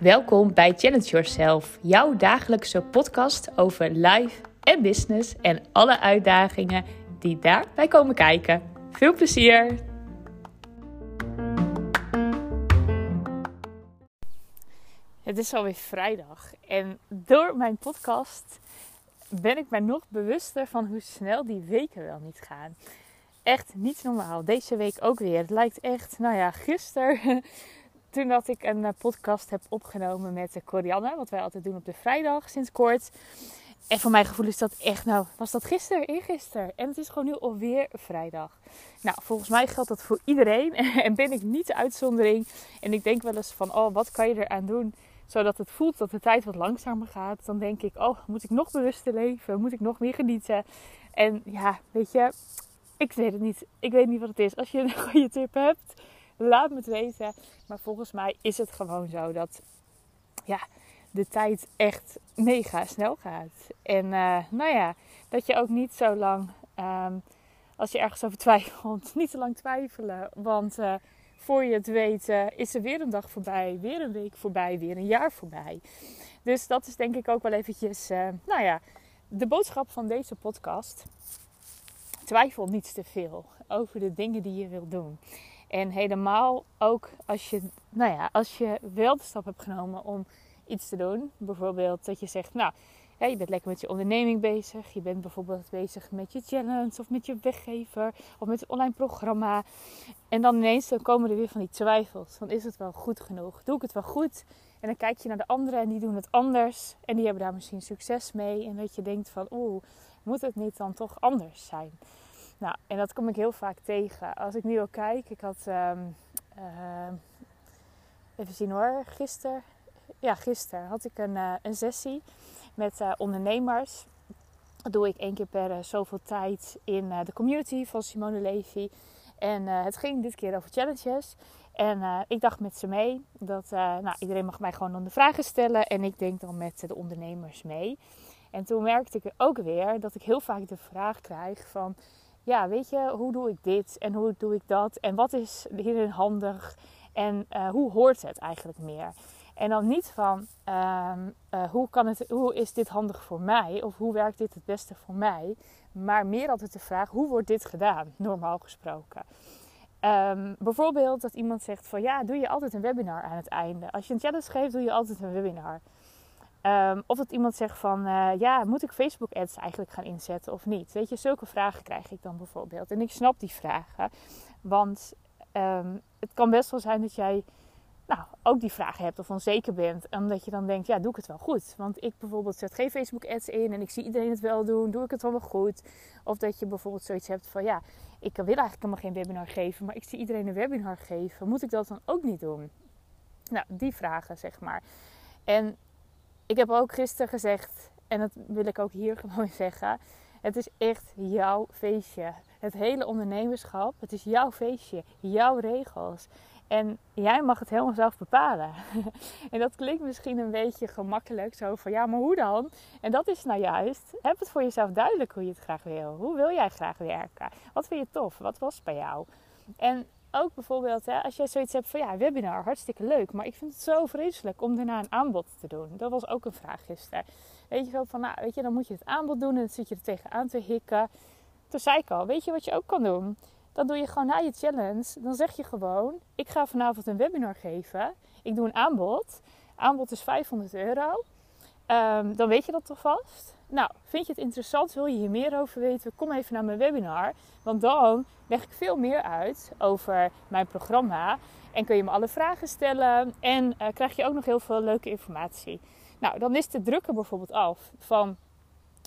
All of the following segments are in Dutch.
Welkom bij Challenge Yourself, jouw dagelijkse podcast over life en business en alle uitdagingen die daarbij komen kijken. Veel plezier! Het is alweer vrijdag en door mijn podcast ben ik mij nog bewuster van hoe snel die weken wel niet gaan. Echt niet normaal. Deze week ook weer. Het lijkt echt, nou ja, gisteren toen dat ik een eh, podcast heb opgenomen met Corianne, wat wij altijd doen op de vrijdag sinds kort. En voor mijn gevoel is dat echt, nou, was dat gisteren, eergisteren. En het is gewoon nu alweer vrijdag. Nou, volgens mij geldt dat voor iedereen. En ben ik niet de uitzondering. En ik denk wel eens van, oh, wat kan je eraan doen? Zodat het voelt dat de tijd wat langzamer gaat. Dan denk ik, oh, moet ik nog bewuster leven? Moet ik nog meer genieten? En ja, weet je, ik weet het niet. Ik weet niet wat het is. Als je een goede tip hebt, laat me het weten. Maar volgens mij is het gewoon zo dat ja, de tijd echt mega snel gaat. En uh, nou ja, dat je ook niet zo lang, um, als je ergens over twijfelt, niet te lang twijfelen. Want uh, voor je het weet is er weer een dag voorbij, weer een week voorbij, weer een jaar voorbij. Dus dat is denk ik ook wel eventjes, nou ja, de boodschap van deze podcast. Twijfel niet te veel over de dingen die je wilt doen. En helemaal ook als je, nou ja, als je wel de stap hebt genomen om iets te doen. Bijvoorbeeld dat je zegt, nou, je bent lekker met je onderneming bezig. Je bent bijvoorbeeld bezig met je challenge of met je weggever of met het online programma. En dan ineens dan komen er weer van die twijfels. Van is het wel goed genoeg? Doe ik het wel goed? En dan kijk je naar de anderen en die doen het anders. En die hebben daar misschien succes mee. En dat je denkt van, oeh, moet het niet dan toch anders zijn? Nou, en dat kom ik heel vaak tegen. Als ik nu al kijk, ik had. Um, uh, even zien hoor, gisteren. Ja, gisteren had ik een, uh, een sessie met uh, ondernemers. Dat doe ik één keer per zoveel tijd in de community van Simone Levy. En het ging dit keer over challenges. En ik dacht met ze mee dat nou, iedereen mag mij gewoon de vragen stellen. En ik denk dan met de ondernemers mee. En toen merkte ik ook weer dat ik heel vaak de vraag krijg van ja, weet je, hoe doe ik dit en hoe doe ik dat en wat is hierin handig en uh, hoe hoort het eigenlijk meer? En dan niet van um, uh, hoe, kan het, hoe is dit handig voor mij of hoe werkt dit het beste voor mij, maar meer altijd de vraag hoe wordt dit gedaan, normaal gesproken. Um, bijvoorbeeld dat iemand zegt van ja, doe je altijd een webinar aan het einde. Als je een challenge geeft, doe je altijd een webinar. Um, of dat iemand zegt van, uh, ja, moet ik Facebook ads eigenlijk gaan inzetten of niet? Weet je, zulke vragen krijg ik dan bijvoorbeeld. En ik snap die vragen, want um, het kan best wel zijn dat jij nou, ook die vragen hebt of onzeker bent. Omdat je dan denkt, ja, doe ik het wel goed? Want ik bijvoorbeeld zet geen Facebook ads in en ik zie iedereen het wel doen. Doe ik het wel wel goed? Of dat je bijvoorbeeld zoiets hebt van, ja, ik wil eigenlijk helemaal geen webinar geven, maar ik zie iedereen een webinar geven. Moet ik dat dan ook niet doen? Nou, die vragen, zeg maar. En ik heb ook gisteren gezegd, en dat wil ik ook hier gewoon zeggen. Het is echt jouw feestje. Het hele ondernemerschap, het is jouw feestje, jouw regels. En jij mag het helemaal zelf bepalen. en dat klinkt misschien een beetje gemakkelijk, zo van ja, maar hoe dan? En dat is nou juist, heb het voor jezelf duidelijk hoe je het graag wil. Hoe wil jij graag werken? Wat vind je tof? Wat was bij jou? En ook bijvoorbeeld, hè, als jij zoiets hebt van ja, webinar, hartstikke leuk. Maar ik vind het zo vreselijk om daarna een aanbod te doen. Dat was ook een vraag gisteren. Weet je wel, van nou, weet je, dan moet je het aanbod doen en dan zit je er tegenaan te hikken. Toen zei ik al, weet je wat je ook kan doen? Dan doe je gewoon na je challenge, dan zeg je gewoon, ik ga vanavond een webinar geven. Ik doe een aanbod. Aanbod is 500 euro. Um, dan weet je dat toch vast. Nou, vind je het interessant? Wil je hier meer over weten? Kom even naar mijn webinar. Want dan leg ik veel meer uit over mijn programma. En kun je me alle vragen stellen. En uh, krijg je ook nog heel veel leuke informatie. Nou, dan is de drukker bijvoorbeeld af van...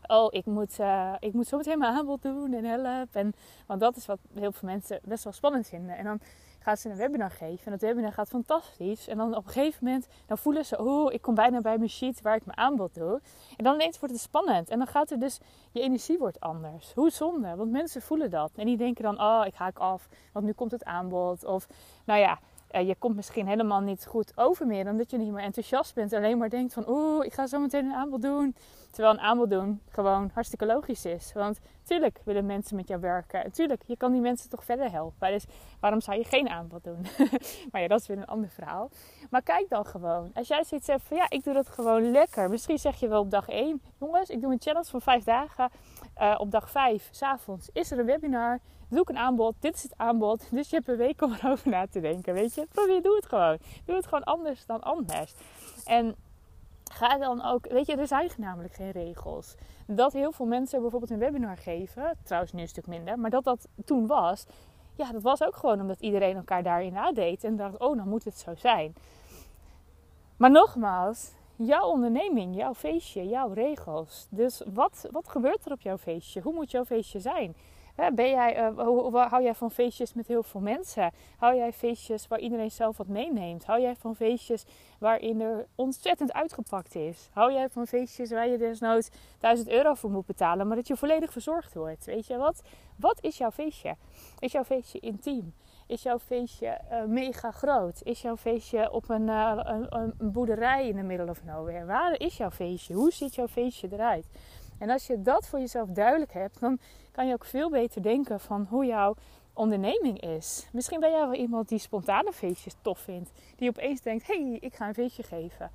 Oh, ik moet, uh, ik moet zo meteen mijn aanbod doen en help. En, want dat is wat heel veel mensen best wel spannend vinden. En dan gaat ze een webinar geven. En dat webinar gaat fantastisch. En dan op een gegeven moment dan voelen ze, oh, ik kom bijna bij mijn sheet waar ik mijn aanbod doe. En dan ineens wordt het spannend. En dan gaat er dus, je energie wordt anders. Hoe zonde, want mensen voelen dat. En die denken dan, oh, ik haak af, want nu komt het aanbod. Of, nou ja, Uh, je komt misschien helemaal niet goed over meer, omdat je niet meer enthousiast bent. Alleen maar denkt van, oeh, ik ga zo meteen een aanbod doen. Terwijl een aanbod doen gewoon hartstikke logisch is. Want tuurlijk willen mensen met jou werken. En tuurlijk, je kan die mensen toch verder helpen. Dus waarom zou je geen aanbod doen? maar ja, dat is weer een ander verhaal. Maar kijk dan gewoon. Als jij zoiets zegt van, ja, ik doe dat gewoon lekker. Misschien zeg je wel op dag 1, jongens, ik doe een challenge van 5 dagen. Uh, op dag 5, s'avonds, is er een webinar doe ik een aanbod. Dit is het aanbod. Dus je hebt een week om erover na te denken. Weet je, probeer, doe het gewoon. Doe het gewoon anders dan anders. En ga dan ook, weet je, er zijn namelijk geen regels. Dat heel veel mensen bijvoorbeeld een webinar geven, trouwens nu een stuk minder, maar dat dat toen was, ja, dat was ook gewoon omdat iedereen elkaar daarin nadeed en dacht, oh, dan moet het zo zijn. Maar nogmaals, jouw onderneming, jouw feestje, jouw regels. Dus wat, wat gebeurt er op jouw feestje? Hoe moet jouw feestje zijn? Ben jij, uh, hou jij van feestjes met heel veel mensen? Hou jij feestjes waar iedereen zelf wat meeneemt? Hou jij van feestjes waarin er ontzettend uitgepakt is? Hou jij van feestjes waar je desnoods 1000 euro voor moet betalen, maar dat je volledig verzorgd wordt? Weet je wat? Wat is jouw feestje? Is jouw feestje intiem? Is jouw feestje uh, mega groot? Is jouw feestje op een, uh, een, een, boerderij in de middle of nowhere? Waar is jouw feestje? Hoe ziet jouw feestje eruit? En als je dat voor jezelf duidelijk hebt, dan kan je ook veel beter denken van hoe jouw onderneming is. Misschien ben jij wel iemand die spontane feestjes tof vindt. Die opeens denkt, hé, hey, ik ga een feestje geven.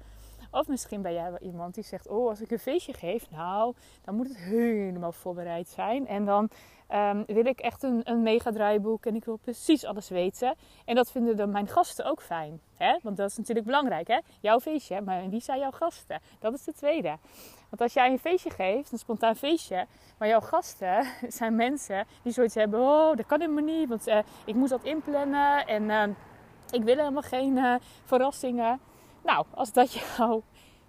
Of misschien ben jij wel iemand die zegt, oh, als ik een feestje geef, nou, dan moet het helemaal voorbereid zijn. En dan um, wil ik echt een, een mega draaiboek en ik wil precies alles weten. En dat vinden dan mijn gasten ook fijn. Hè? Want dat is natuurlijk belangrijk, hè? Jouw feestje, maar wie zijn jouw gasten? Dat is de tweede. Want als jij een feestje geeft, een spontaan feestje, maar jouw gasten zijn mensen die zoiets hebben: oh, dat kan helemaal niet, want uh, ik moet dat inplannen en uh, ik wil helemaal geen uh, verrassingen. Nou, als dat jou,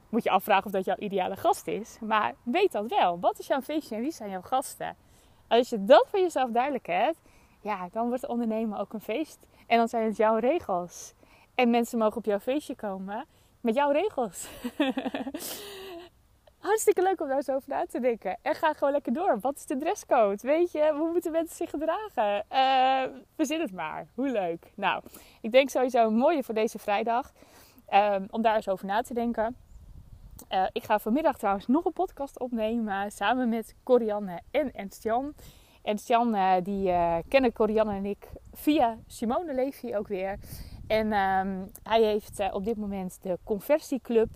moet je afvragen of dat jouw ideale gast is, maar weet dat wel. Wat is jouw feestje en wie zijn jouw gasten? Als je dat voor jezelf duidelijk hebt, ja, dan wordt ondernemen ook een feest. En dan zijn het jouw regels. En mensen mogen op jouw feestje komen met jouw regels. Hartstikke leuk om daar zo over na te denken. En ga gewoon lekker door. Wat is de dresscode? Weet je, hoe moeten mensen zich gedragen? Uh, verzin het maar. Hoe leuk. Nou, ik denk sowieso een mooie voor deze vrijdag. Um, om daar eens over na te denken. Uh, ik ga vanmiddag trouwens nog een podcast opnemen. Samen met Corianne en Ernst-Jan. Ernst-Jan, uh, die kennen Corianne en ik via Simone Levy ook weer. En um, hij heeft op dit moment de Conversieclub.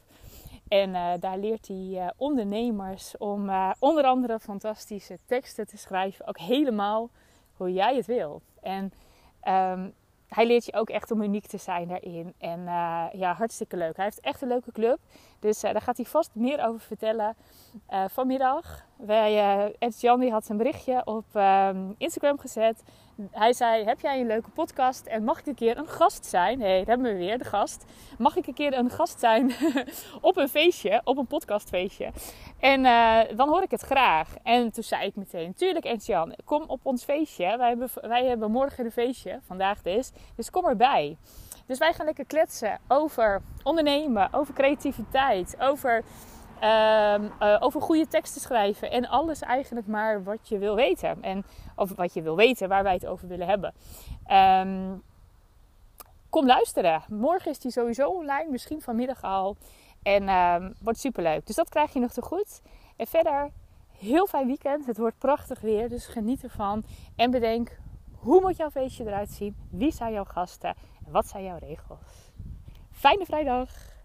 En uh, daar leert hij uh, ondernemers om uh, onder andere fantastische teksten te schrijven. Ook helemaal hoe jij het wil. En um, hij leert je ook echt om uniek te zijn daarin. En ja, hartstikke leuk. Hij heeft echt een leuke club. Dus daar gaat hij vast meer over vertellen vanmiddag. Wij, Ed Jan had een berichtje op um, Instagram gezet hij zei: Heb jij een leuke podcast en mag ik een keer een gast zijn? Hé, hey, daar hebben we weer, de gast. Mag ik een keer een gast zijn op een feestje, op een podcastfeestje? En dan hoor ik het graag. En toen zei ik meteen: Tuurlijk, Ensjan, kom op ons feestje. Wij hebben, wij hebben morgen een feestje, vandaag dus. Dus kom erbij. Dus wij gaan lekker kletsen over ondernemen, over creativiteit, over Ehm, eh, over goede teksten schrijven. En alles eigenlijk maar wat je wil weten. En, of wat je wil weten, waar wij het over willen hebben. Ehm, kom luisteren. Morgen is die sowieso online. Misschien vanmiddag al. En um, wordt superleuk. Dus dat krijg je nog te goed. En verder, heel fijn weekend. Het wordt prachtig weer. Dus geniet ervan. En bedenk, hoe moet jouw feestje eruit zien? Wie zijn jouw gasten? Wat zijn jouw regels? Fijne vrijdag!